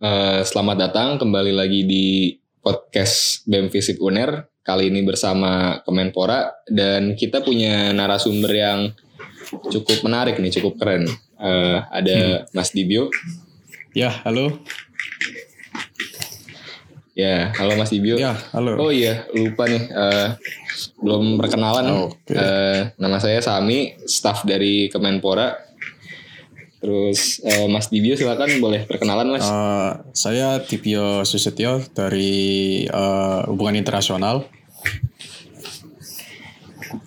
Eh, selamat datang kembali lagi di podcast BEM Visip UNER. Kali ini bersama Kemenpora dan kita punya narasumber yang cukup menarik nih, cukup keren. Eh, ada Mas Dibio. Ya, halo. Ya, halo Mas Dibio. Ya, halo. Oh iya, lupa nih. eh, belum perkenalan. Oke. Eh, nama saya Sami, staff dari Kemenpora. Terus eh, Mas Dibio silakan boleh perkenalan Mas. Eh, saya Dibio Susetyo dari eh, Hubungan Internasional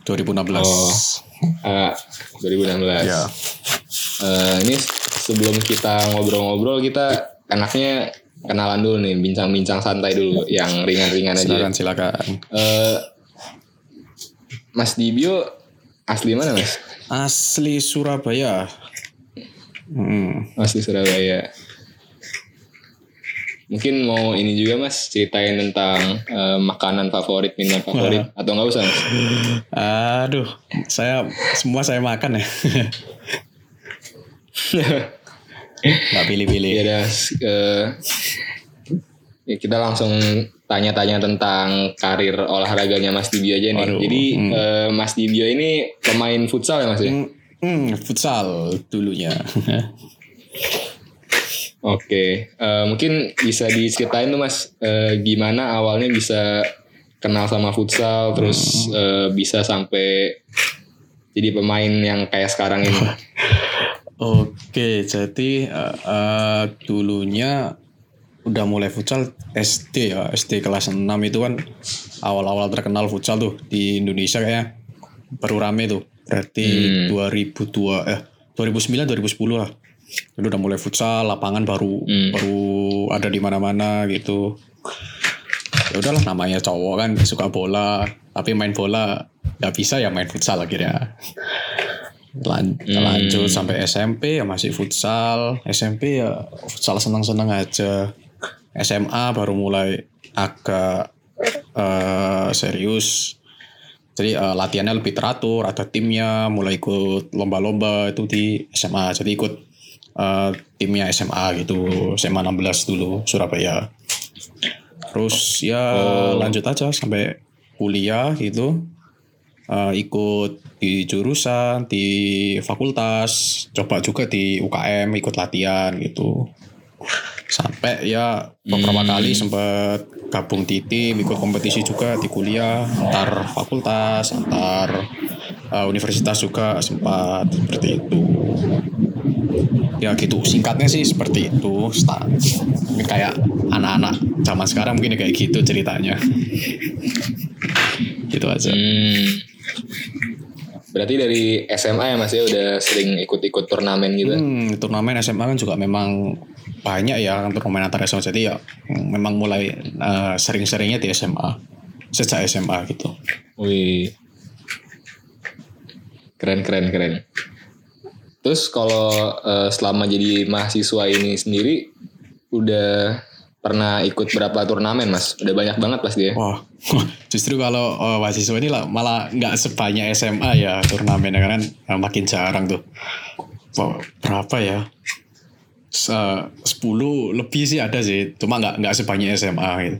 2016. Oh. Eh, 2016. Ya. Eh, ini sebelum kita ngobrol-ngobrol kita enaknya kenalan dulu nih, bincang-bincang santai dulu, yang ringan-ringan aja. Silakan, silakan. Eh, Mas Dibio asli mana Mas? Asli Surabaya. Hmm. Asli Surabaya. Mungkin mau ini juga Mas ceritain tentang eh, makanan favorit, minuman favorit atau nggak usah Mas? Aduh, saya semua saya makan ya. Nggak pilih-pilih. Ya udah eh, ya kita langsung tanya-tanya tentang karir olahraganya Mas Dibio aja nih. Waduh, Jadi hmm. eh, Mas Dibio ini pemain futsal ya Mas ya? Hmm, hmm, futsal dulunya. Oke, Eh, mungkin bisa diceritain tuh Mas eh, gimana awalnya bisa kenal sama futsal, terus eh, bisa sampai jadi pemain yang kayak sekarang ini. Oke, jadi eh, eh, dulunya udah mulai futsal SD ya, SD kelas 6 itu kan awal-awal terkenal futsal tuh di Indonesia kayaknya baru rame tuh. Berarti Hmm. 2002 eh 2009 2010 lah. Dulu udah mulai futsal, lapangan baru Hmm. baru ada di mana-mana gitu. Ya udahlah namanya cowok kan suka bola, tapi main bola nggak bisa ya main futsal akhirnya. Lan- Hmm. lanjut sampai SMP ya masih futsal SMP ya futsal senang-senang aja SMA baru mulai agak eh, serius jadi eh, latihannya lebih teratur ada timnya mulai ikut lomba-lomba itu di SMA jadi ikut eh, timnya SMA gitu SMA 16 dulu Surabaya. Terus ya Oh. lanjut aja sampai kuliah gitu. Eh, ikut di jurusan di fakultas coba juga di UKM ikut latihan gitu sampai ya beberapa Hmm. kali sempat gabung di tim ikut kompetisi juga di kuliah antar fakultas antar eh, universitas juga sempat seperti itu ya gitu singkatnya sih seperti itu Sta- mungkin kayak anak-anak zaman sekarang mungkin kayak gitu ceritanya gitu aja Hmm. Berarti dari SMA ya Mas ya udah sering ikut-ikut turnamen gitu. Hmm, turnamen SMA kan juga memang banyak ya kan turnamen antar SMA. Jadi ya memang mulai eh, sering-seringnya di SMA. Sejak SMA gitu. Wih. Keren keren keren. Terus kalau eh, selama jadi mahasiswa ini sendiri udah pernah ikut berapa turnamen Mas? Udah banyak banget pasti ya. Wah, justru kalau eh, mahasiswa ini lah malah nggak sebanyak SMA ya turnamen karena eh, makin jarang tuh. Wah, berapa ya? Se- 10 lebih sih ada sih, cuma nggak nggak sebanyak SMA gitu.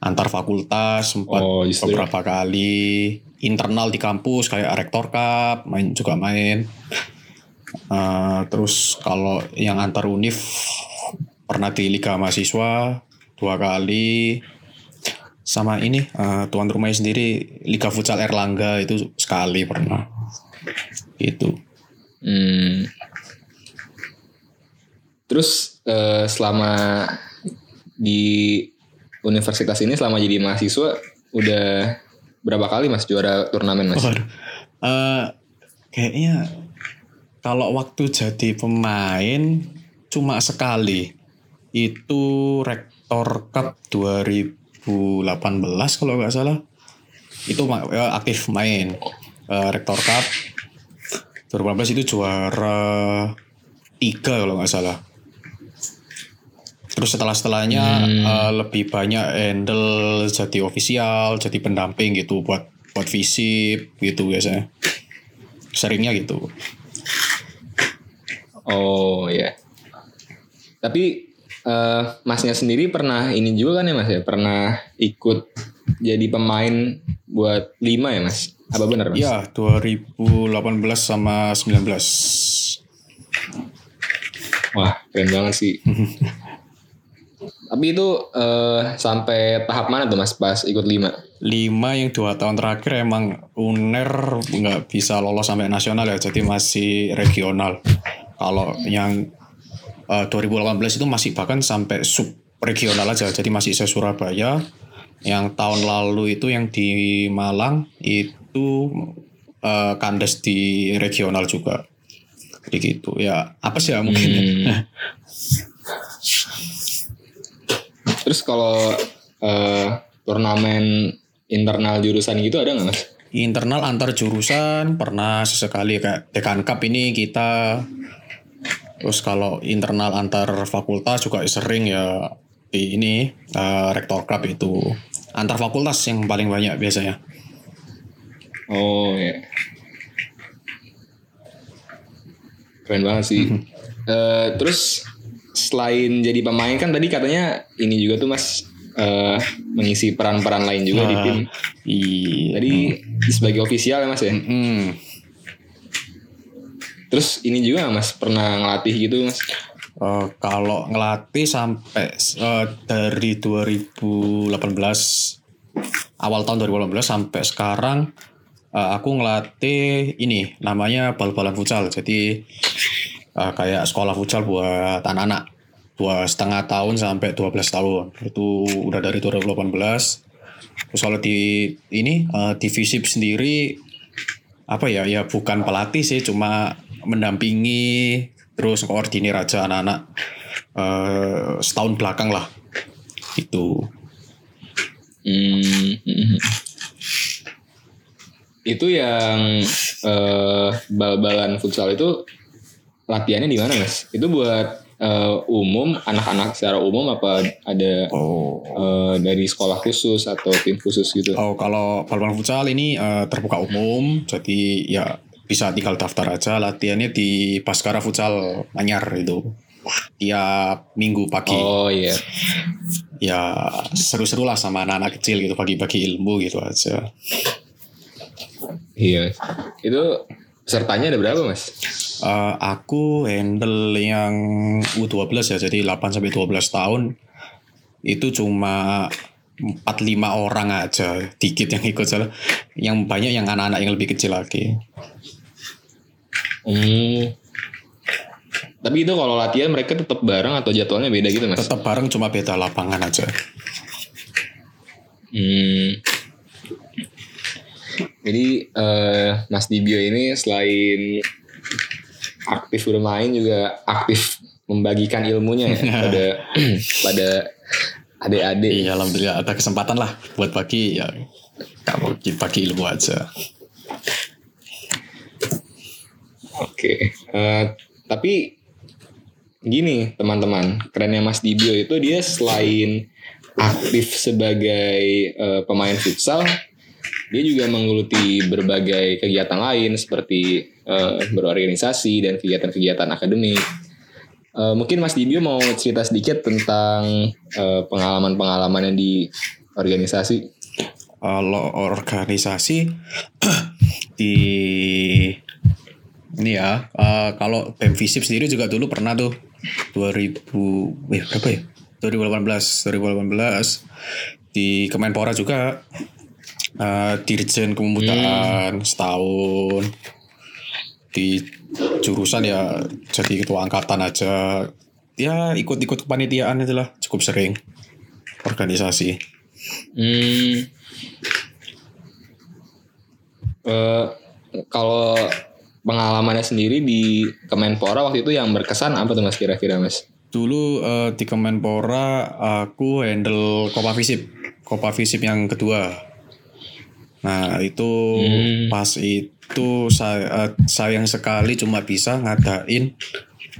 Antar fakultas sempat Oh, beberapa kali internal di kampus kayak rektor cup main juga main. Eh, terus kalau yang antar univ pernah di liga mahasiswa dua kali sama ini eh, tuan rumahnya sendiri liga futsal Erlangga itu sekali pernah gitu Hmm. Terus eh, selama di universitas ini selama jadi mahasiswa udah berapa kali Mas juara turnamen Mas? Waduh. Eh, kayaknya kalau waktu jadi pemain cuma sekali itu rektor cup 2018 kalau nggak salah itu ya, aktif main Eh, rektor cup 2018 itu juara tiga kalau nggak salah Terus setelah setelahnya Hmm. lebih banyak handle jadi official, jadi pendamping gitu buat buat visip gitu biasanya. Seringnya gitu. Oh ya. Tapi eh, masnya sendiri pernah ini juga kan ya mas ya pernah ikut jadi pemain buat lima ya mas apa benar mas Ya, 2018 sama 19. wah keren banget sih tapi itu eh, sampai tahap mana tuh mas pas ikut lima 5 yang dua tahun terakhir emang UNER nggak bisa lolos sampai nasional ya, jadi masih regional. Kalau yang eh, 2018 itu masih bahkan sampai sub regional aja, jadi masih se Surabaya. Yang tahun lalu itu yang di Malang itu eh, kandas di regional juga. Jadi gitu ya, apa sih ya mungkin Hmm. Terus kalau eh, turnamen internal jurusan gitu ada nggak mas? internal antar jurusan pernah sesekali kayak dekan cup ini kita terus kalau internal antar fakultas juga sering ya di ini eh, rektor club itu antar fakultas yang paling banyak biasanya Oh ya. Keren banget sih. Eh, terus selain jadi pemain kan tadi katanya ini juga tuh mas eh, mengisi peran-peran lain juga di Ah. tim. iya Tadi sebagai ofisial ya mas ya. Hmm. Terus ini juga mas pernah ngelatih gitu mas? Eh, kalau ngelatih sampai eh, dari 2018 awal tahun 2018 sampai sekarang eh, aku ngelatih ini namanya bal-balan futsal jadi eh, kayak sekolah futsal buat anak-anak dua setengah tahun sampai 12 tahun. Itu udah dari 2018 terus kalau di ini eh, di FISIP sendiri apa ya ya bukan pelatih sih cuma mendampingi terus koordinir aja anak-anak eh, setahun belakang lah. Itu Hmm. Itu yang eh, bal-balan futsal itu latihannya di mana mas? Itu buat eh, umum anak-anak secara umum apa ada oh eh, dari sekolah khusus atau tim khusus gitu? oh kalau bal-balan futsal ini eh, terbuka umum jadi ya bisa tinggal daftar aja latihannya di Baskara Futsal Manyar itu tiap minggu pagi Oh iya. ya seru-seru lah sama anak-anak kecil gitu bagi-bagi ilmu gitu aja Iya. Itu pesertanya ada berapa mas? Eh, aku handle yang U12 ya, jadi 8 sampai 12 tahun itu cuma 4 5 orang aja, dikit yang ikut salah. Yang banyak yang anak-anak yang lebih kecil lagi. Hmm. Tapi itu kalau latihan mereka tetap bareng atau jadwalnya beda gitu mas? Tetap bareng cuma beda lapangan aja. Hmm. Jadi eh, Mas Dibio ini selain aktif bermain juga aktif membagikan ilmunya ya pada pada adik-adik. Iya, alhamdulillah ada kesempatan lah buat bagi ya kamu bagi ilmu aja. Oke. Eh, tapi gini teman-teman, kerennya Mas Dibio itu dia selain aktif sebagai eh, pemain futsal, dia juga menggeluti berbagai kegiatan lain seperti eh, berorganisasi dan kegiatan-kegiatan akademik. Eh, mungkin Mas Dibio mau cerita sedikit tentang eh, pengalaman-pengalamannya di organisasi. Kalau organisasi di ini ya, eh, kalau BEM Visip sendiri juga dulu pernah tuh 2000 eh berapa ya? 2018 2018 di Kemenpora juga eh, Dirjen Kepemudaan setahun di jurusan ya jadi ketua angkatan aja ya ikut-ikut kepanitiaan itulah cukup sering organisasi Hmm. Eh, kalau pengalamannya sendiri di Kemenpora waktu itu yang berkesan apa tuh mas kira-kira mas? Dulu eh, di Kemenpora aku handle Kopa Visip, Kopa Visip yang kedua. Nah itu Hmm. pas itu saya eh, sayang sekali cuma bisa ngadain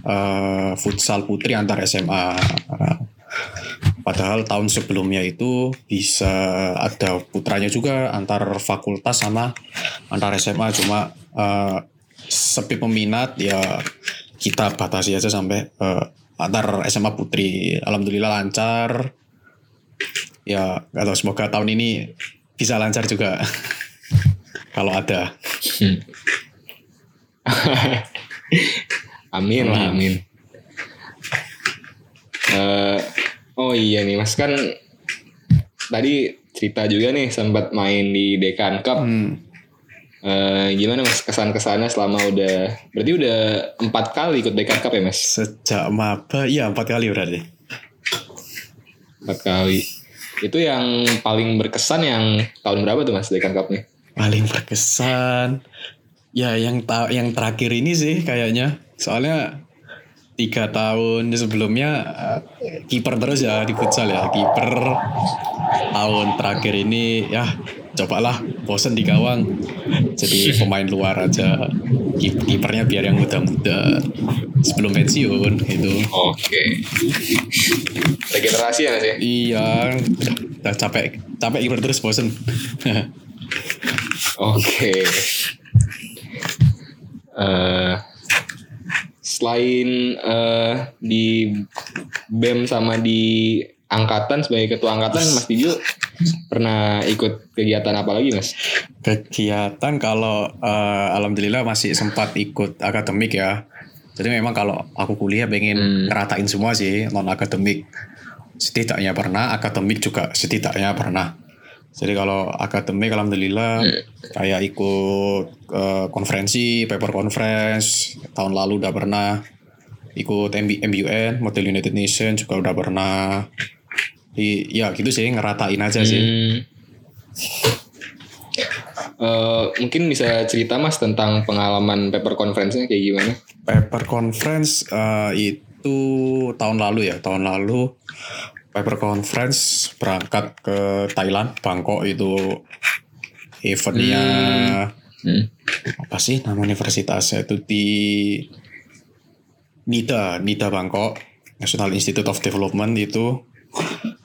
eh, futsal putri antar SMA. Padahal tahun sebelumnya itu bisa ada putranya juga antar fakultas sama antar SMA cuma eh, sepi peminat ya kita batasi aja sampai eh, antar SMA Putri. Alhamdulillah lancar. Ya, gak tahu semoga tahun ini bisa lancar juga. Kalau ada. amin lah amin. Eh, oh iya nih Mas kan tadi cerita juga nih sempat main di Dekan Cup. Hmm. Eh, gimana Mas kesan-kesannya selama udah berarti udah empat kali ikut Dekan Cup ya Mas? Sejak maba, iya empat kali berarti. Empat kali. Itu yang paling berkesan yang tahun berapa tuh Mas Dekan Cup nih? Paling berkesan. Ya yang ta yang terakhir ini sih kayaknya. Soalnya tiga tahun sebelumnya eh, kiper terus ya di futsal ya kiper tahun terakhir ini ya cobalah bosen di gawang jadi pemain luar aja Kip- kipernya biar yang muda-muda sebelum pensiun gitu Oke. Regenerasi ya Mas ya? iya udah capek capek kiper terus bosen Oke. Eh, selain eh, di BEM sama di angkatan sebagai ketua angkatan Mas Tijo pernah ikut kegiatan apa lagi Mas? kegiatan kalau eh, alhamdulillah masih sempat ikut akademik ya. Jadi memang kalau aku kuliah pengen Hmm. ngeratain semua sih non akademik. Setidaknya pernah, akademik juga setidaknya pernah. Jadi kalau akademik alhamdulillah kayak ikut eh, konferensi, paper conference tahun lalu udah pernah ikut MB, MUN Model United Nation juga udah pernah. Di, ya gitu sih ngeratain aja sih. Hmm. Eh, mungkin bisa cerita Mas tentang pengalaman paper conference-nya kayak gimana? Paper conference eh, itu tahun lalu ya, tahun lalu paper conference berangkat ke Thailand, Bangkok itu eventnya Hmm. apa sih nama universitasnya itu di NIDA, NIDA Bangkok, National Institute of Development itu.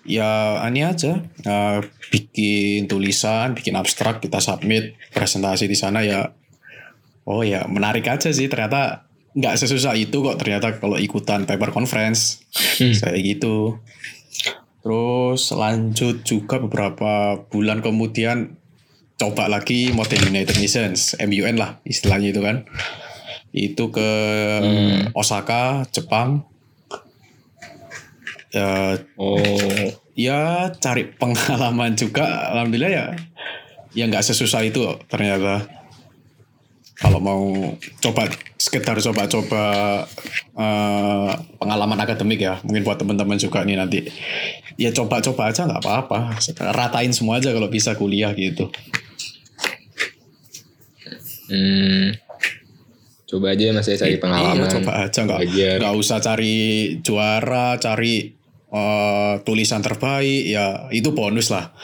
Ya ini aja. Eh, bikin tulisan, bikin abstrak kita submit presentasi di sana ya. Oh ya menarik aja sih. Ternyata nggak sesusah itu kok ternyata kalau ikutan paper conference. Kayak gitu terus lanjut juga beberapa bulan kemudian coba lagi model United Nations MUN lah istilahnya itu kan. Itu ke Osaka Jepang. Ya Oh, ya cari pengalaman juga alhamdulillah ya. Ya nggak sesusah itu ternyata kalau mau coba sekedar coba-coba eh, pengalaman akademik ya mungkin buat teman-teman juga nih nanti ya coba-coba aja nggak apa-apa ratain semua aja kalau bisa kuliah gitu hmm. coba aja Mas ya cari pengalaman. Iya, coba aja nggak nggak usah cari juara, cari eh, tulisan terbaik ya itu bonus lah.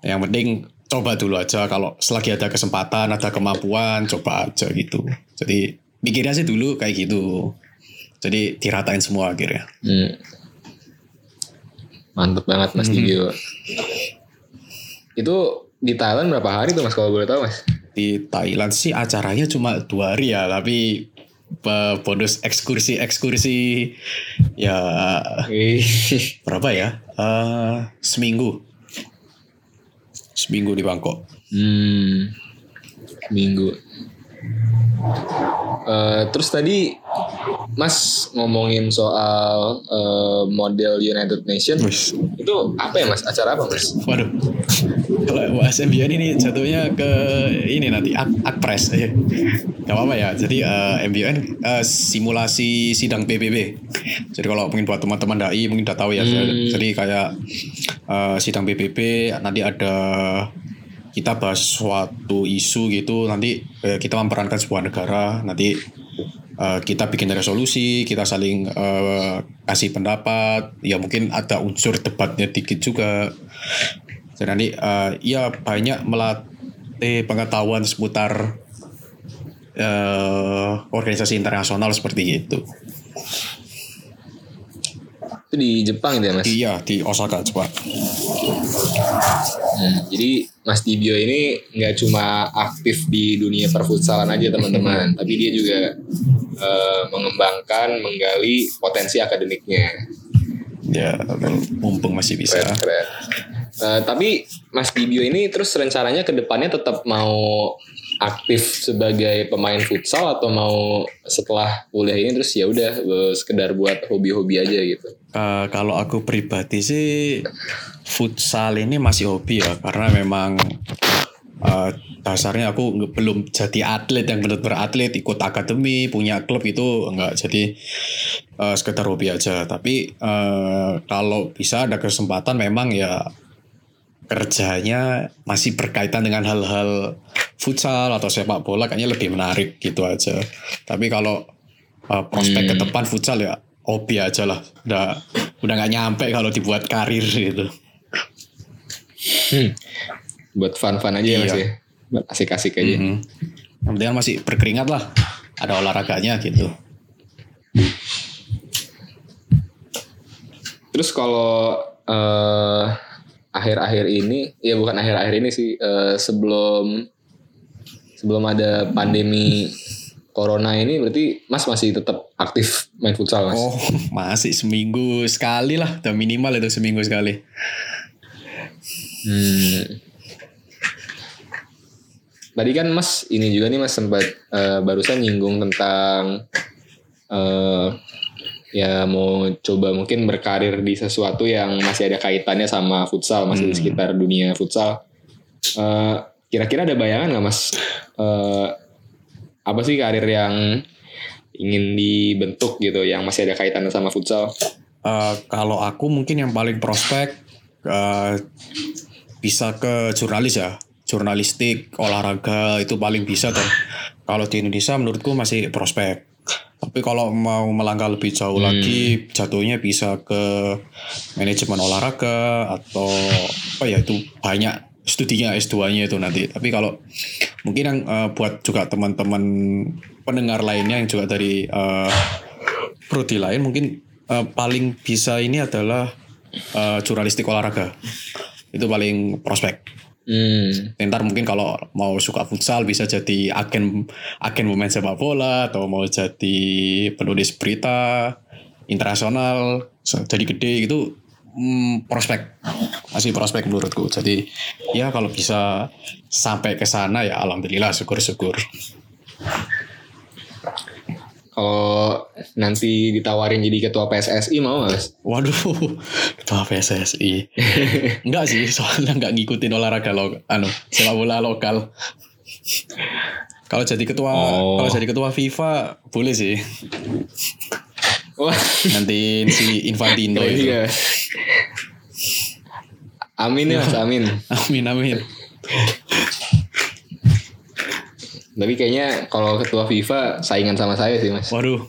Yang penting coba dulu aja kalau selagi ada kesempatan, ada kemampuan, coba aja gitu. Jadi mikirnya sih dulu kayak gitu. Jadi diratain semua akhirnya. Hmm. Mantep banget Mas Hmm. Tijo. Itu di Thailand berapa hari tuh Mas kalau boleh tahu Mas? Di Thailand sih acaranya cuma dua hari ya, tapi bonus ekskursi ekskursi ya berapa ya? Eh seminggu. Seminggu di Bangkok. Hmm. Minggu. Eh, terus tadi Mas ngomongin soal eh, model United Nation Wis. itu apa ya Mas? Acara apa Mas? Waduh. Kalau bahas MBN ini jatuhnya ke ini nanti ak akpres. Eh, Gak apa-apa ya. Jadi eh, MBN eh, simulasi sidang PBB. Jadi kalau mungkin buat teman-teman dai mungkin udah tahu ya. Hmm. Jadi kayak eh, sidang PBB nanti ada kita bahas suatu isu gitu nanti eh, kita memperankan sebuah negara nanti eh, kita bikin resolusi kita saling eh, kasih pendapat ya mungkin ada unsur debatnya dikit juga jadi nanti eh, ya banyak melatih pengetahuan seputar eh, organisasi internasional seperti itu Itu di Jepang itu ya mas? Iya di Osaka Jepang. Hmm, jadi Mas Dibio ini nggak cuma aktif di dunia perfutsalan aja teman-teman, tapi dia juga eh, mengembangkan, menggali potensi akademiknya. Ya mumpung masih bisa. Keren, keren. Eh, tapi Mas Dibio ini terus rencananya ke depannya tetap mau aktif sebagai pemain futsal atau mau setelah kuliah ini terus ya udah eh, sekedar buat hobi-hobi aja gitu. Eh, kalau aku pribadi sih futsal ini masih hobi ya karena memang eh, dasarnya aku belum jadi atlet. Yang benar-benar atlet ikut akademi punya klub itu enggak. Jadi eh, sekedar hobi aja. Tapi eh, kalau bisa ada kesempatan memang ya kerjanya masih berkaitan dengan hal-hal futsal atau sepak bola kayaknya lebih menarik gitu aja tapi kalau eh, prospek ke depan futsal ya hobi aja lah udah udah nggak nyampe kalau dibuat karir gitu Buat fun-fun aja ya mas Iya. ya. Buat asik-asik aja. Mhm. yang penting kan masih berkeringat lah ada olahraganya gitu Terus kalau eh, akhir-akhir ini, ya bukan akhir-akhir ini sih, eh, sebelum sebelum ada pandemi corona ini, berarti Mas masih tetap aktif main futsal Mas? oh masih seminggu sekali lah udah minimal itu seminggu sekali Hmm. Tadi kan Mas ini juga nih Mas sempat eh, barusan nyinggung tentang eh ya mau coba mungkin berkarir di sesuatu yang masih ada kaitannya sama futsal, masih di sekitar dunia futsal. Eh, Kira-kira ada bayangan nggak Mas? Eh, apa sih karir yang ingin dibentuk gitu, yang masih ada kaitannya sama futsal? Eh, kalau aku mungkin yang paling prospek eh, bisa ke jurnalis ya jurnalistik olahraga itu paling bisa tuh kalau di Indonesia menurutku masih prospek tapi kalau mau melangkah lebih jauh lagi jatuhnya bisa ke manajemen olahraga atau apa ya itu banyak studinya S2-nya itu nanti. Tapi kalau mungkin yang eh, buat juga teman-teman pendengar lainnya yang juga dari eh, prodi lain mungkin eh, paling bisa ini adalah eh, jurnalistik olahraga. Itu paling prospek Hmm. ntar mungkin kalau mau suka futsal bisa jadi agen agen pemain sepak bola atau mau jadi penulis berita internasional jadi gede gitu hmm, prospek. Masih prospek menurutku. Jadi ya kalau bisa sampai ke sana ya alhamdulillah syukur-syukur Kalau nanti ditawarin jadi ketua PSSI mau nggak Mas? Waduh, ketua PSSI. Enggak sih, soalnya enggak ngikutin olahraga lo, anu, sepak bola lokal. Kalau jadi ketua, Oh. kalau jadi ketua FIFA boleh sih. Wah, Nanti si Infantino keren itu. juga. Amin ya Mas, amin. Amin amin. Tapi kayaknya kalau ketua FIFA saingan sama saya sih Mas. Waduh.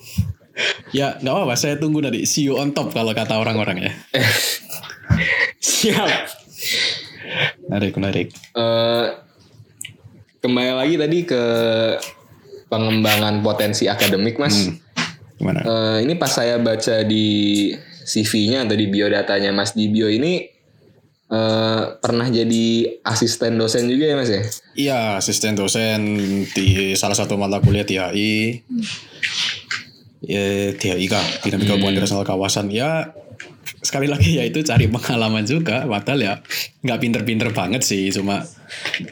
Ya nggak apa-apa, saya tunggu nanti see you on top kalau kata orang-orang ya. Siap. Menarik, menarik. Eh, kembali lagi tadi ke pengembangan potensi akademik Mas. Hmm. Gimana? Eh, ini pas saya baca di CV-nya atau di biodatanya Mas Dibio ini eh, pernah jadi asisten dosen juga ya Mas ya? Iya, asisten dosen di salah satu mata kuliah HI. Ya, di HI kak, Dinamika Hubungan Internasional Kawasan. Ya, sekali lagi ya itu cari pengalaman juga. Padahal ya nggak pinter-pinter banget sih, cuma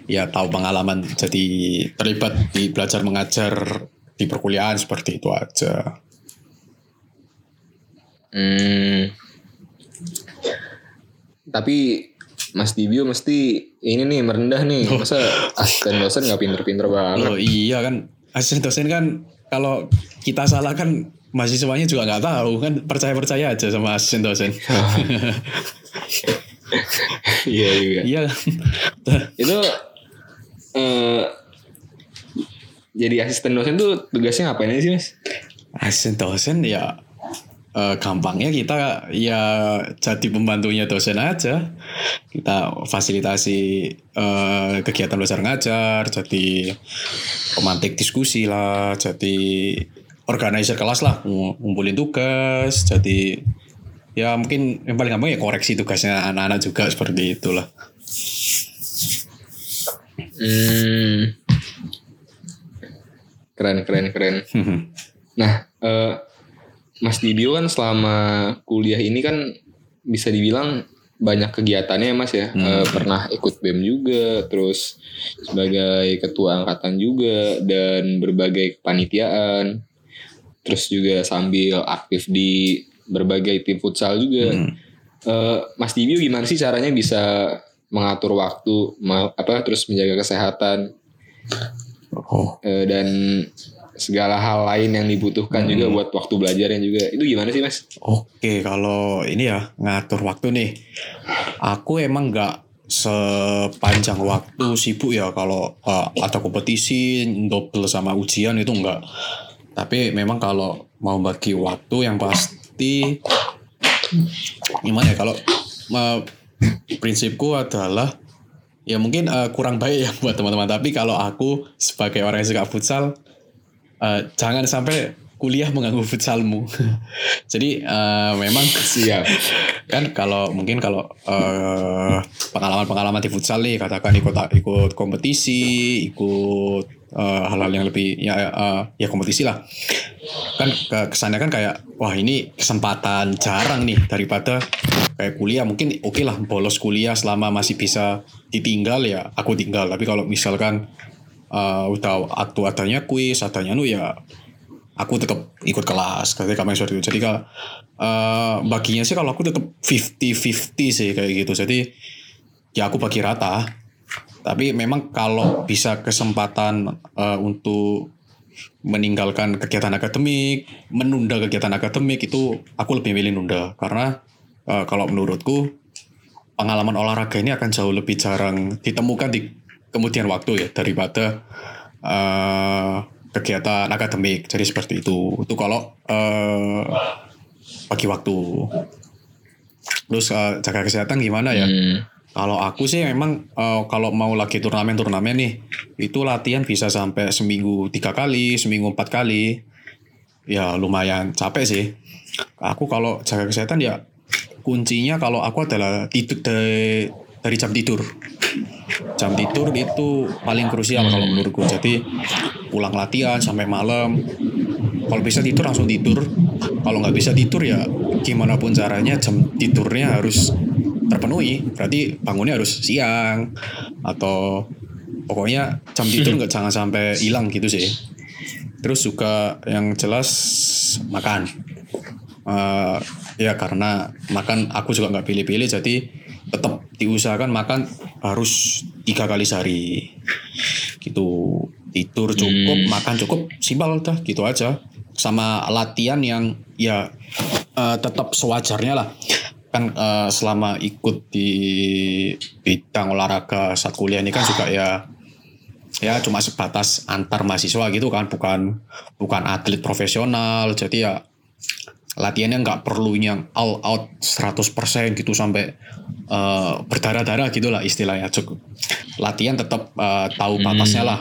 ya tahu pengalaman. Jadi terlibat di belajar mengajar di perkuliahan seperti itu aja. Hmm. Tapi Mas Dibio mesti ini nih merendah nih. Masa asisten dosen nggak pinter-pinter banget? Oh iya kan, asisten dosen kan kalau kita salah kan mahasiswanya juga nggak tahu kan percaya-percaya aja sama asisten dosen. Iya juga. Iya. Itu eh jadi asisten dosen tuh tugasnya ngapain sih Mas? asisten dosen ya eh, gampangnya kita ya jadi pembantunya dosen aja kita fasilitasi eh, kegiatan belajar ngajar jadi pemantik diskusi lah jadi organizer kelas lah ng- ngumpulin tugas jadi ya mungkin yang paling gampang ya koreksi tugasnya anak-anak juga seperti itulah Hmm. Keren, keren, keren. Nah, eh, Mas Dibio kan selama kuliah ini kan bisa dibilang banyak kegiatannya ya Mas ya. Eh, pernah ikut BEM juga, terus sebagai ketua angkatan juga dan berbagai kepanitiaan. Terus juga sambil aktif di berbagai tim futsal juga. Eh, Mas Dibio gimana sih caranya bisa mengatur waktu, ma- apa terus menjaga kesehatan oh eh, dan segala hal lain yang dibutuhkan juga buat waktu belajarnya juga. Itu gimana sih Mas? Oke, kalau ini ya ngatur waktu nih, aku emang nggak sepanjang waktu sibuk ya kalau uh, ada kompetisi double sama ujian itu enggak. Tapi memang kalau mau bagi waktu yang pasti gimana ya kalau uh, prinsipku adalah ya mungkin uh, kurang baik ya buat teman-teman. Tapi kalau aku sebagai orang yang suka futsal uh, jangan sampai kuliah mengganggu futsalmu. Jadi uh, memang Siap. kan kalau mungkin kalau eh, pengalaman-pengalaman di futsal nih katakan ikut ikut kompetisi, ikut eh, hal-hal yang lebih ya eh, ya kompetisi lah. Kan ke- kesannya kan kayak wah ini kesempatan jarang nih daripada kayak kuliah mungkin oke lah bolos kuliah selama masih bisa ditinggal ya aku tinggal. Tapi kalau misalkan eh, udah waktu adanya kuis, adanya nu ya aku tetap ikut kelas ketika seperti itu. Jadi kalau eh, baginya sih kalau aku tetap 50-50 sih kayak gitu. Jadi ya aku bagi rata. Tapi memang kalau bisa kesempatan eh, untuk meninggalkan kegiatan akademik, menunda kegiatan akademik itu aku lebih milih nunda karena eh, kalau menurutku pengalaman olahraga ini akan jauh lebih jarang ditemukan di kemudian waktu ya daripada eh, kegiatan akademik. Jadi seperti itu. Itu kalau eh, bagi waktu. Terus eh, jaga kesehatan gimana ya? Hmm. Kalau aku sih memang eh, kalau mau lagi turnamen-turnamen nih, itu latihan bisa sampai seminggu tiga kali, seminggu empat kali. Ya lumayan capek sih. Aku kalau jaga kesehatan ya kuncinya kalau aku adalah tidur dari, dari jam tidur. Jam tidur itu paling krusial kalau menurutku. Jadi pulang latihan sampai malam. Kalau bisa tidur langsung tidur. Kalau nggak bisa tidur ya gimana pun caranya jam tidurnya harus terpenuhi. Berarti bangunnya harus siang atau pokoknya jam tidur nggak jangan sampai hilang gitu sih. Terus juga yang jelas makan. Eh, ya karena makan aku juga nggak pilih-pilih jadi tetap diusahakan makan harus tiga kali sehari. Gitu. Tidur cukup makan cukup simpel dah gitu aja. Sama latihan yang ya eh, tetap sewajarnya lah. Kan eh, selama ikut di bidang olahraga saat kuliah ini kan juga ya ya cuma sebatas antar mahasiswa gitu kan bukan bukan atlet profesional. Jadi ya latihannya nggak perlu yang all out 100% gitu sampai eh, berdarah-darah gitu lah istilahnya. Cukup latihan tetap eh, tahu batasnya lah.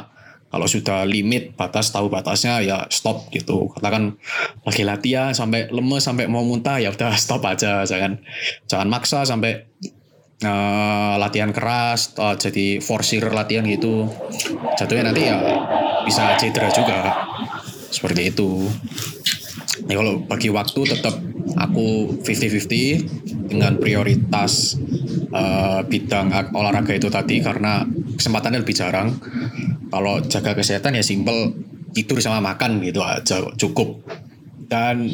Kalau sudah limit batas tahu batasnya ya stop gitu. Katakan lagi latihan sampai lemes sampai mau muntah ya udah stop aja. Jangan jangan maksa sampai eh, latihan keras eh, jadi forsir latihan gitu. Jatuhnya nanti ya bisa cedera juga seperti itu ya kalau bagi waktu tetap aku 50-50 dengan prioritas eh, bidang olahraga itu tadi karena kesempatannya lebih jarang. Kalau jaga kesehatan ya simple tidur sama makan gitu aja cukup. Dan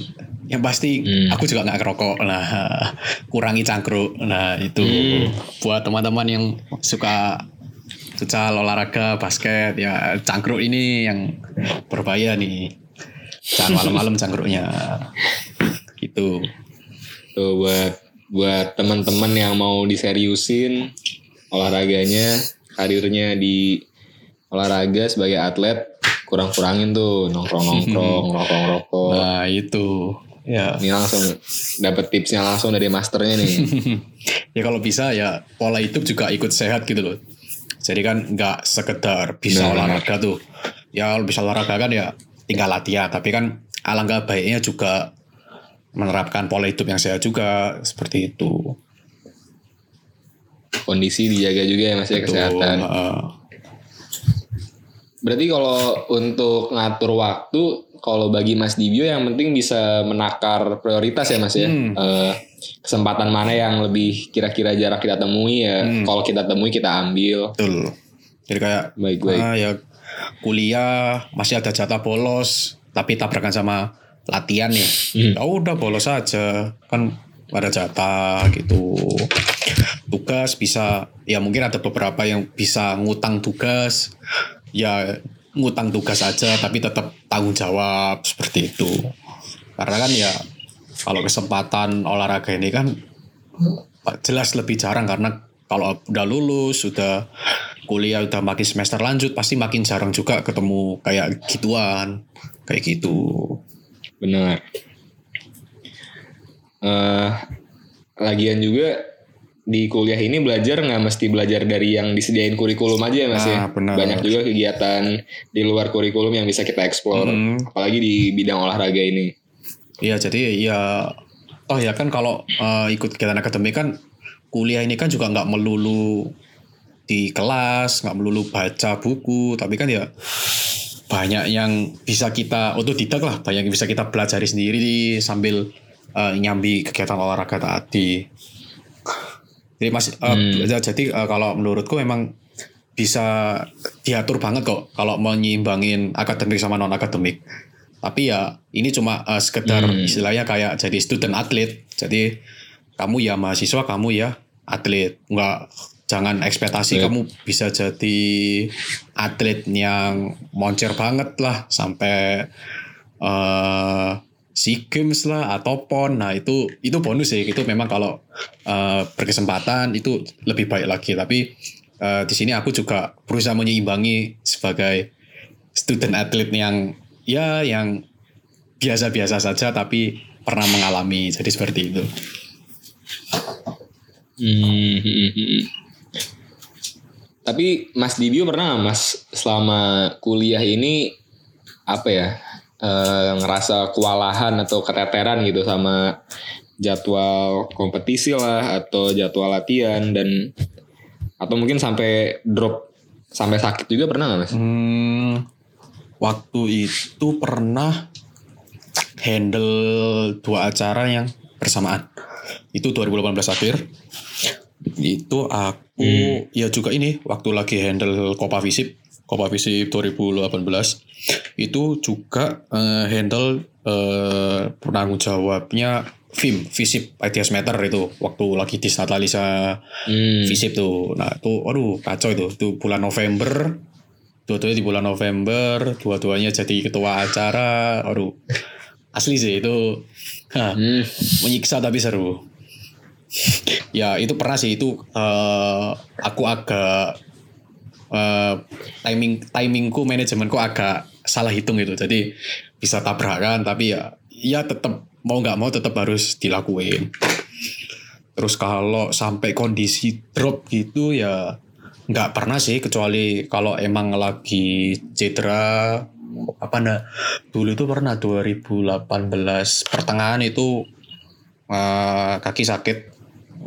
yang pasti Hmm. aku juga nggak ngerokok nah kurangi cangkruk. Nah itu buat teman-teman yang suka futsal olahraga basket ya cangkruk ini yang berbahaya nih jangan malam-malam cangkruknya gitu. Tuh buat buat teman-teman yang mau diseriusin olahraganya, karirnya di olahraga sebagai atlet, kurang-kurangin tuh. Nongkrong-nongkrong, rokok-rokok. nah itu. Ya. Ini langsung dapat tipsnya langsung dari masternya nih. ya kalau bisa ya pola hidup juga ikut sehat gitu loh. Jadi kan nggak sekedar bisa Benar. olahraga tuh. Ya kalau bisa olahraga kan ya tinggal latihan tapi kan alangkah baiknya juga menerapkan pola hidup yang sehat juga seperti itu. Kondisi dijaga juga ya Mas ya kesehatan. heeh. Berarti kalau untuk ngatur waktu, kalau bagi Mas Dibio yang penting bisa menakar prioritas ya Mas ya. Hmm. Eh, kesempatan mana yang lebih kira-kira jarak kita temui ya. Hmm. Kalau kita temui kita ambil. betul. Jadi kayak Baik-baik. ah, ya kuliah masih ada jatah bolos tapi tabrakan sama latihan nih. Hmm. Ya udah bolos aja kan ada jatah gitu. Tugas bisa ya mungkin ada beberapa yang bisa ngutang tugas ya ngutang tugas aja tapi tetap tanggung jawab seperti itu. Karena kan ya kalau kesempatan olahraga ini kan jelas lebih jarang karena kalau udah lulus, sudah kuliah, udah makin semester lanjut, pasti makin jarang juga ketemu kayak gituan, kayak gitu. Benar. Eh, lagian juga di kuliah ini belajar nggak mesti belajar dari yang disediain kurikulum aja ya mas ya. Ah, benar. Banyak juga kegiatan di luar kurikulum yang bisa kita eksplor. Hmm. Apalagi di bidang olahraga ini. Iya, jadi ya, oh ya kan kalau eh, ikut kegiatan akademik kan kuliah ini kan juga nggak melulu di kelas, nggak melulu baca buku, tapi kan ya banyak yang bisa kita otodidak lah, banyak yang bisa kita pelajari sendiri sambil eh, nyambi kegiatan olahraga tadi. Jadi masih eh, Hmm. ya, jadi eh, kalau menurutku memang bisa diatur banget kok kalau mau nyimbangin akademik sama non akademik. Tapi ya ini cuma eh, sekedar Hmm. istilahnya kayak jadi student atlet. Jadi kamu ya mahasiswa, kamu ya atlet. Enggak jangan ekspektasi Baik. kamu bisa jadi atlet yang moncer banget lah sampai eh SEA Games lah atau PON. Nah, itu itu bonus sih. Itu memang kalau eh, berkesempatan itu lebih baik lagi. Tapi eh, di sini aku juga berusaha menyeimbangi sebagai student atlet yang ya yang biasa-biasa saja tapi pernah mengalami. Jadi seperti itu. Hmm, hmm, hmm. Tapi Mas Dibio pernah nggak Mas selama kuliah ini apa ya eh, ngerasa kewalahan atau keteteran gitu sama jadwal kompetisi lah atau jadwal latihan dan atau mungkin sampai drop sampai sakit juga pernah nggak Mas? Hmm, waktu itu pernah handle dua acara yang bersamaan. Itu 2018 akhir. Itu aku ya juga ini waktu lagi handle Copa Visip, Copa Visip 2018 itu juga eh, handle eh, penanggung jawabnya FIM, Visip ITS Meter itu waktu lagi di Statalisa Hmm. Visip tuh. Nah itu, aduh kacau itu. Itu bulan November. Dua-duanya di bulan November. Dua-duanya jadi ketua acara. Aduh. Asli sih itu. ha, Hmm. menyiksa tapi seru. Ya itu pernah sih itu eh, aku agak eh, timing timingku manajemenku agak salah hitung gitu. Jadi bisa tabrakan tapi ya ya tetap mau nggak mau tetap harus dilakuin. Terus kalau sampai kondisi drop gitu ya nggak pernah sih kecuali kalau emang lagi cedera apa nah dulu itu pernah 2018 pertengahan itu eh, kaki sakit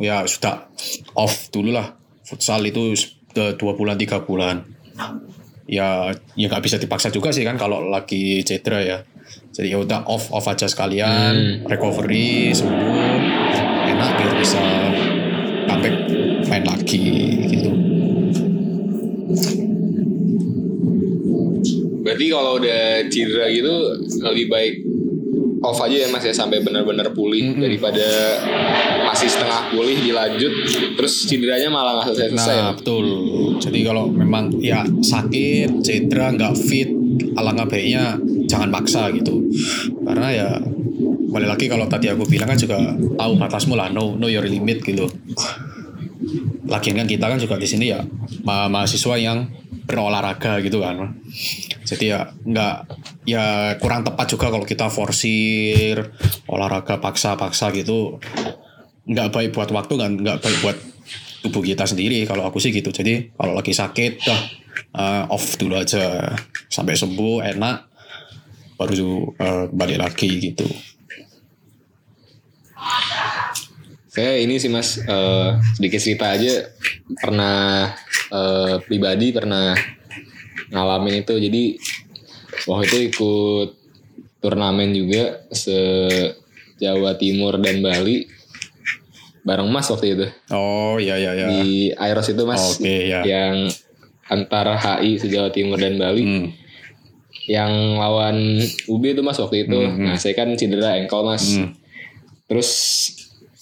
ya sudah off dulu lah futsal itu dua bulan tiga bulan. Ya ya nggak bisa dipaksa juga sih kan kalau lagi cedera ya. Jadi ya udah off off aja sekalian. Recovery sembuh. Enak biar bisa comeback main lagi gitu. Berarti kalau udah cedera gitu lebih baik off aja ya mas ya sampai benar-benar pulih Mm-mm. daripada masih setengah pulih dilanjut terus cederanya malah nggak selesai-selesai. ya? Nah betul. Jadi kalau memang ya sakit, cedera, nggak fit, alangkah baiknya jangan maksa gitu. Karena ya balik lagi kalau tadi aku bilang kan juga tahu batasmu lah, know, know your limit gitu. Lagian kan kita kan juga di sini ya ma- mahasiswa yang berolahraga gitu kan. Jadi ya nggak ya kurang tepat juga kalau kita forsir olahraga paksa-paksa gitu. Nggak baik buat waktu kan nggak baik buat tubuh kita sendiri. Kalau aku sih gitu. Jadi kalau lagi sakit dah eh, off dulu aja. Sampai sembuh enak baru uh, balik lagi gitu. Saya ini sih mas eh, sedikit cerita aja. Pernah eh, pribadi pernah ngalamin itu jadi waktu itu ikut turnamen juga se Jawa Timur dan Bali bareng Mas waktu itu Oh iya iya iya. di Airos itu Mas Oke ya. yang antara HI se Jawa Timur dan Bali Hmm. yang lawan UB itu Mas waktu itu. Hmm, hmm. Nah saya kan cedera engkel Mas. Hmm. Terus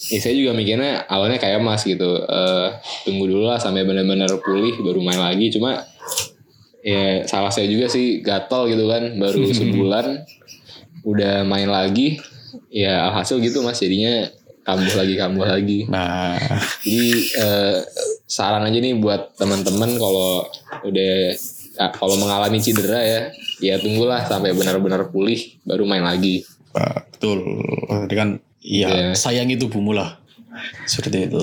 ya saya juga mikirnya awalnya kayak Mas gitu. eh tunggu dulu lah sampai benar-benar pulih baru main lagi. Cuma ya salah saya juga sih gatel gitu kan. Baru sebulan udah main lagi. Ya alhasil gitu Mas jadinya kambuh lagi kambuh lagi. Nah, Jadi eh, saran aja nih buat teman-teman kalau udah ah, kalau mengalami cedera ya, ya tunggulah sampai benar-benar pulih baru main lagi. Pak, betul. Kan iya Iya. sayang itu lah. Seperti itu.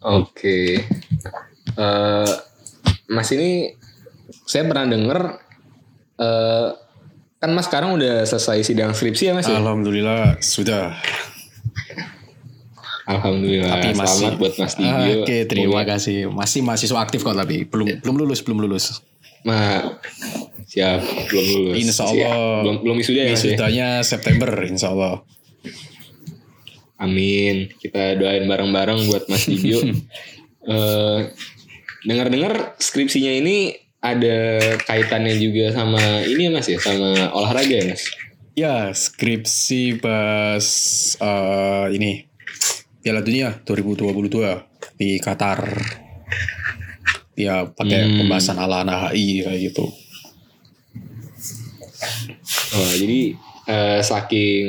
Oke. Eh, mas ini saya pernah denger eh kan Mas sekarang udah selesai sidang skripsi ya Mas ya? Alhamdulillah sudah. Alhamdulillah. Tapi masih Selamat buat Mas Dibio. Oke, terima Semoga- kasih. Masih mahasiswa aktif kok tapi belum belum lulus, belum lulus. Ma, siap belum lulus. Insya Siap. Allah. Belum belum wisuda ya Mas ya? September insya Allah. Amin. Kita doain bareng-bareng buat Mas Dibio. Eh, Dengar-dengar skripsinya ini ada kaitannya juga sama ini ya Mas ya, sama olahraga ya Mas. Ya, skripsi pas eh, ini Piala Dunia 2022 di Qatar. Ya, pakai Hmm. pembahasan ala anak HI kayak gitu. Oh, jadi eh, saking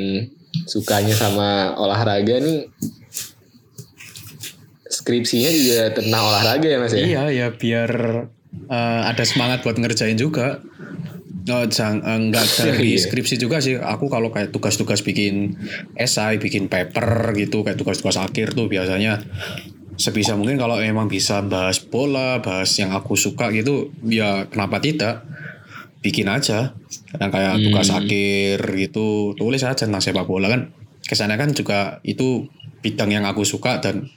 sukanya sama olahraga nih skripsinya juga tentang olahraga ya Mas ya? Iya, ya biar eh, ada semangat buat ngerjain juga. Oh, jang, eh, enggak dari Iya. skripsi juga sih. Aku kalau kayak tugas-tugas bikin esai, bikin paper gitu, kayak tugas-tugas akhir tuh biasanya sebisa mungkin kalau emang bisa bahas bola, bahas yang aku suka gitu, ya kenapa tidak? Bikin aja. Kadang kayak Hmm. tugas akhir gitu, tulis aja tentang sepak bola kan. Kesannya kan juga itu bidang yang aku suka dan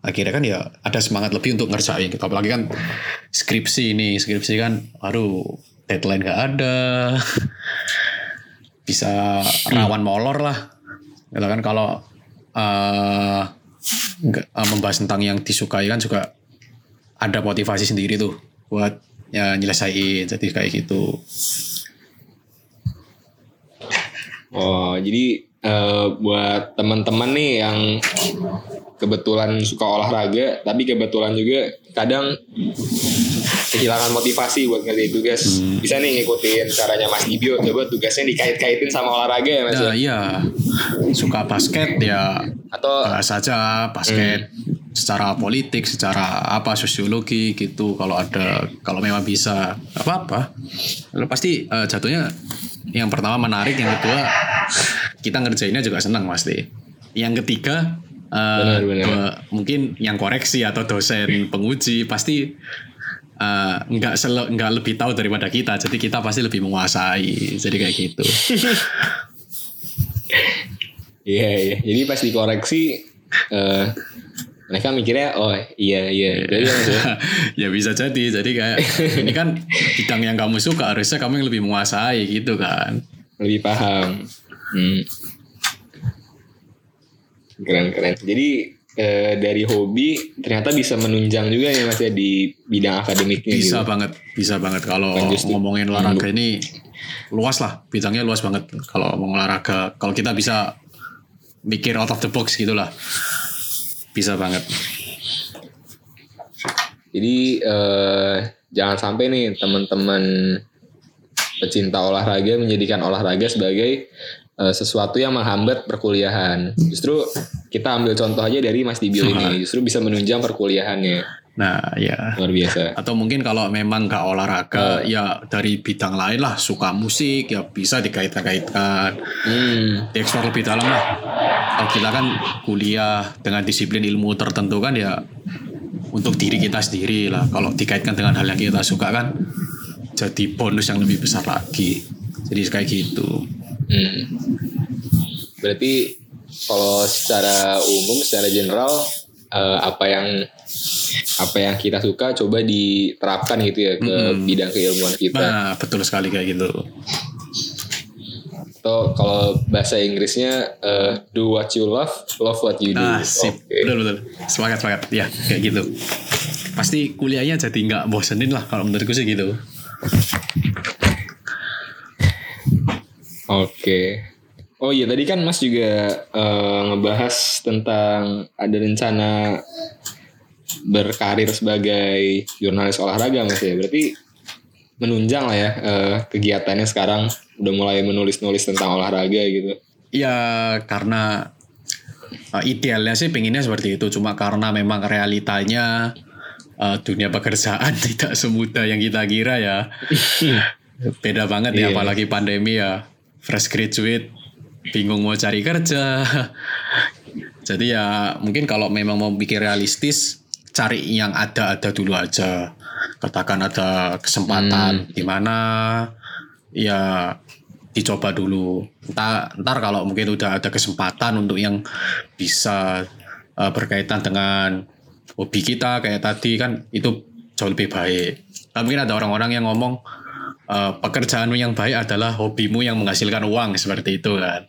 akhirnya kan ya ada semangat lebih untuk ngerjain gitu apalagi kan skripsi ini skripsi kan aduh deadline gak ada bisa rawan molor lah gitu kan kalau eh, eh, membahas tentang yang disukai kan juga ada motivasi sendiri tuh buat ya nyelesain jadi kayak gitu. Oh, jadi eh, buat teman-teman nih yang kebetulan suka olahraga, tapi kebetulan juga kadang kehilangan motivasi buat ngerjain tugas. Hmm. Bisa nih ngikutin caranya Mas Dibio, coba tugasnya dikait-kaitin sama olahraga ya Mas. ya ya? iya suka basket ya Atau bahas aja basket secara politik, secara apa sosiologi gitu. Kalau ada, kalau memang bisa apa apa, Lalu pasti eh, jatuhnya yang pertama menarik, yang kedua kita ngerjainnya juga senang pasti. Yang ketiga eh, Benar, benar. be- mungkin yang koreksi atau dosen penguji pasti eh, nggak nggak lebih tahu daripada kita, jadi kita pasti lebih menguasai. Jadi kayak gitu. Iya iya. Jadi pas dikoreksi eh mereka mikirnya oh iya iya. Jadi Mas, ya. ya bisa jadi jadi kayak ini kan bidang yang kamu suka harusnya kamu yang lebih menguasai gitu kan lebih paham. Hmm. Keren keren. Jadi eh, dari hobi ternyata bisa menunjang juga ya mas ya di bidang akademiknya bisa gitu. banget bisa banget. Kalau ngomongin olahraga ini luas lah bidangnya luas banget. Kalau ngomong olahraga kalau kita bisa mikir out of the box gitulah bisa banget. Jadi eh, jangan sampai nih teman-teman pecinta olahraga menjadikan olahraga sebagai eh, sesuatu yang menghambat perkuliahan. Justru kita ambil contoh aja dari Mas Dibio ini, justru bisa menunjang perkuliahannya. nah ya Luar biasa. atau mungkin kalau memang gak olahraga ya dari bidang lain lah suka musik ya bisa dikait-kaitkan Hmm. diekspor lebih dalam lah. Kalau kita kan kuliah dengan disiplin ilmu tertentu kan ya untuk diri kita sendiri lah. Kalau dikaitkan dengan hal yang kita suka kan jadi bonus yang lebih besar lagi. Jadi kayak gitu. Hmm. berarti kalau secara umum, secara general eh, apa yang apa yang kita suka coba diterapkan gitu ya ke bidang keilmuan kita. Nah, betul sekali kayak gitu. Atau kalau bahasa Inggrisnya eh, do what you love, love what you do. Nah, sip. Oke. Betul betul. Semangat semangat. Ya, kayak gitu. Pasti kuliahnya jadi nggak bosenin lah kalau menurutku sih gitu. Oke. Oh iya tadi kan Mas juga eh, ngebahas tentang ada rencana berkarir sebagai jurnalis olahraga Mas ya. Berarti menunjang lah ya eh, kegiatannya sekarang udah mulai menulis-nulis tentang olahraga gitu. Ya karena uh, idealnya sih pinginnya seperti itu. Cuma karena memang realitanya uh, dunia pekerjaan tidak semudah yang kita kira ya. Beda banget ya Iya. apalagi pandemi ya. Fresh graduate bingung mau cari kerja. Jadi ya mungkin kalau memang mau bikin realistis cari yang ada-ada dulu aja. Katakan ada kesempatan di mana ya dicoba dulu. Ntar, ntar kalau mungkin udah ada kesempatan untuk yang bisa uh, berkaitan dengan hobi kita kayak tadi kan itu jauh lebih baik. Tapi mungkin ada orang-orang yang ngomong uh, pekerjaanmu yang baik adalah hobimu yang menghasilkan uang seperti itu kan.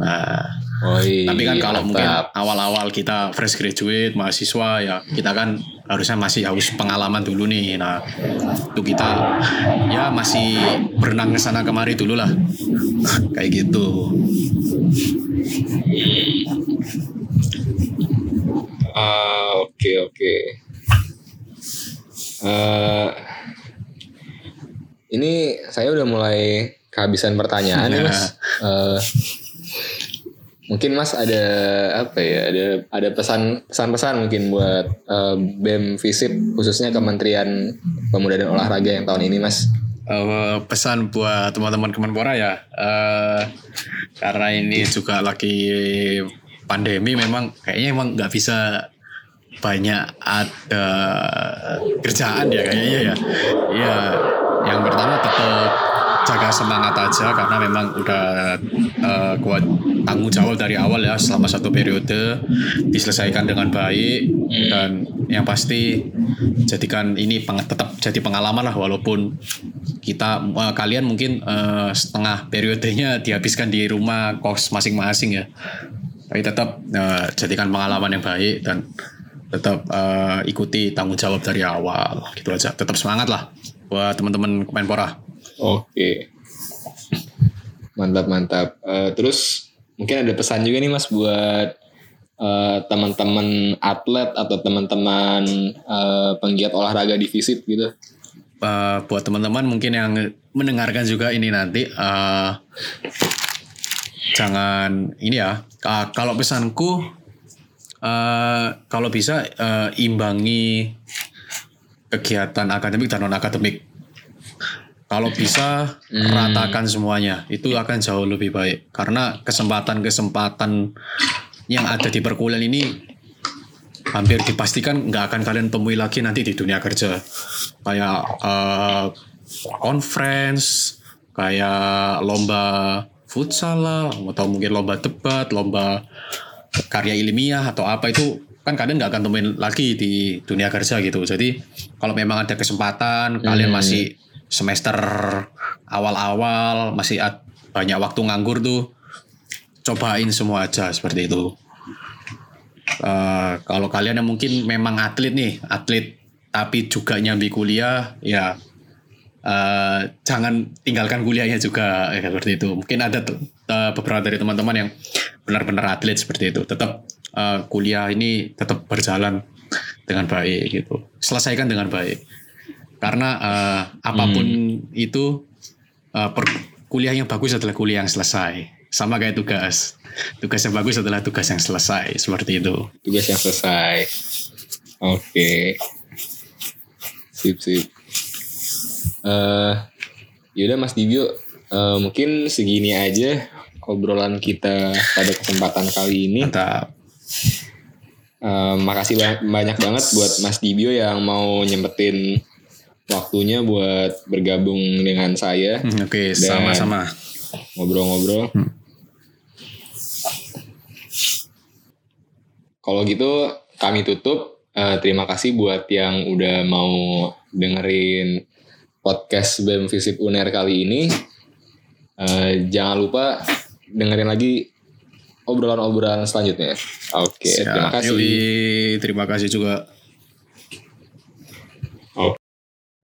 Nah, Oh iya. tapi kan kalau mungkin awal-awal kita fresh graduate mahasiswa ya kita kan harusnya masih harus pengalaman dulu nih. Nah itu kita ya masih berenang ke sana kemari dulu lah kayak gitu. Ah, oke oke. Eh, ini saya udah mulai kehabisan pertanyaan nih mas. Eh, mungkin mas ada apa ya? Ada ada pesan pesan-pesan mungkin buat eh, bem Visip khususnya Kementerian Pemuda dan Olahraga yang tahun ini mas. Eh, pesan buat teman-teman Kemenpora ya eh, karena ini juga lagi pandemi memang kayaknya emang nggak bisa banyak ada kerjaan ya kayaknya ya ya yang pertama tetap jaga semangat aja karena memang udah eh, kuat tanggung jawab dari awal ya selama satu periode diselesaikan dengan baik dan yang pasti jadikan ini peng- tetap jadi pengalaman lah walaupun kita eh, kalian mungkin eh, setengah periodenya dihabiskan di rumah kos masing-masing ya. Tapi tetap eh, jadikan pengalaman yang baik dan tetap eh, ikuti tanggung jawab dari awal. Gitu aja. Tetap semangat lah buat teman-teman Kemenpora Oke. Mantap mantap. Eh, terus mungkin ada pesan juga nih Mas buat eh, teman-teman atlet atau teman-teman eh, penggiat olahraga di Visip gitu. Eh, buat teman-teman mungkin yang mendengarkan juga ini nanti eh, jangan ini ya ka- kalau pesanku eh, kalau bisa eh, imbangi kegiatan akademik dan non akademik kalau bisa ratakan semuanya. Itu akan jauh lebih baik. Karena kesempatan-kesempatan yang ada di perkuliahan ini hampir dipastikan nggak akan kalian temui lagi nanti di dunia kerja. Kayak eh, conference kayak lomba futsal lah atau mungkin lomba debat lomba karya ilmiah atau apa itu kan kalian nggak akan temuin lagi di dunia kerja gitu. Jadi kalau memang ada kesempatan kalian masih semester awal-awal masih banyak waktu nganggur tuh cobain semua aja seperti itu. Eh, kalau kalian yang mungkin memang atlet nih, atlet tapi juga nyambi kuliah, ya eh, jangan tinggalkan kuliahnya juga ya, seperti itu. Mungkin ada t- beberapa dari teman-teman yang benar-benar atlet seperti itu. Tetap eh, kuliah ini tetap berjalan dengan baik gitu. Selesaikan dengan baik. Karena eh, apa pun itu eh, per- kuliah yang bagus adalah kuliah yang selesai. Sama kayak tugas. Tugas yang bagus adalah tugas yang selesai. Seperti itu. Tugas yang selesai. Oke. Sip sip. Eh, yaudah Mas Dibio, eh, mungkin segini aja obrolan kita pada kesempatan kali ini. Mantap. Eh, makasih ba- banyak banget buat Mas Dibio yang mau nyempetin waktunya buat bergabung dengan saya Hmm, Oke, sama-sama. ngobrol-ngobrol. kalau gitu kami tutup. Eh, terima kasih buat yang udah mau dengerin podcast BEM Visip UNER kali ini. Eh, jangan lupa dengerin lagi obrolan-obrolan selanjutnya. Oke, terima Siap. kasih. Yoi, terima kasih juga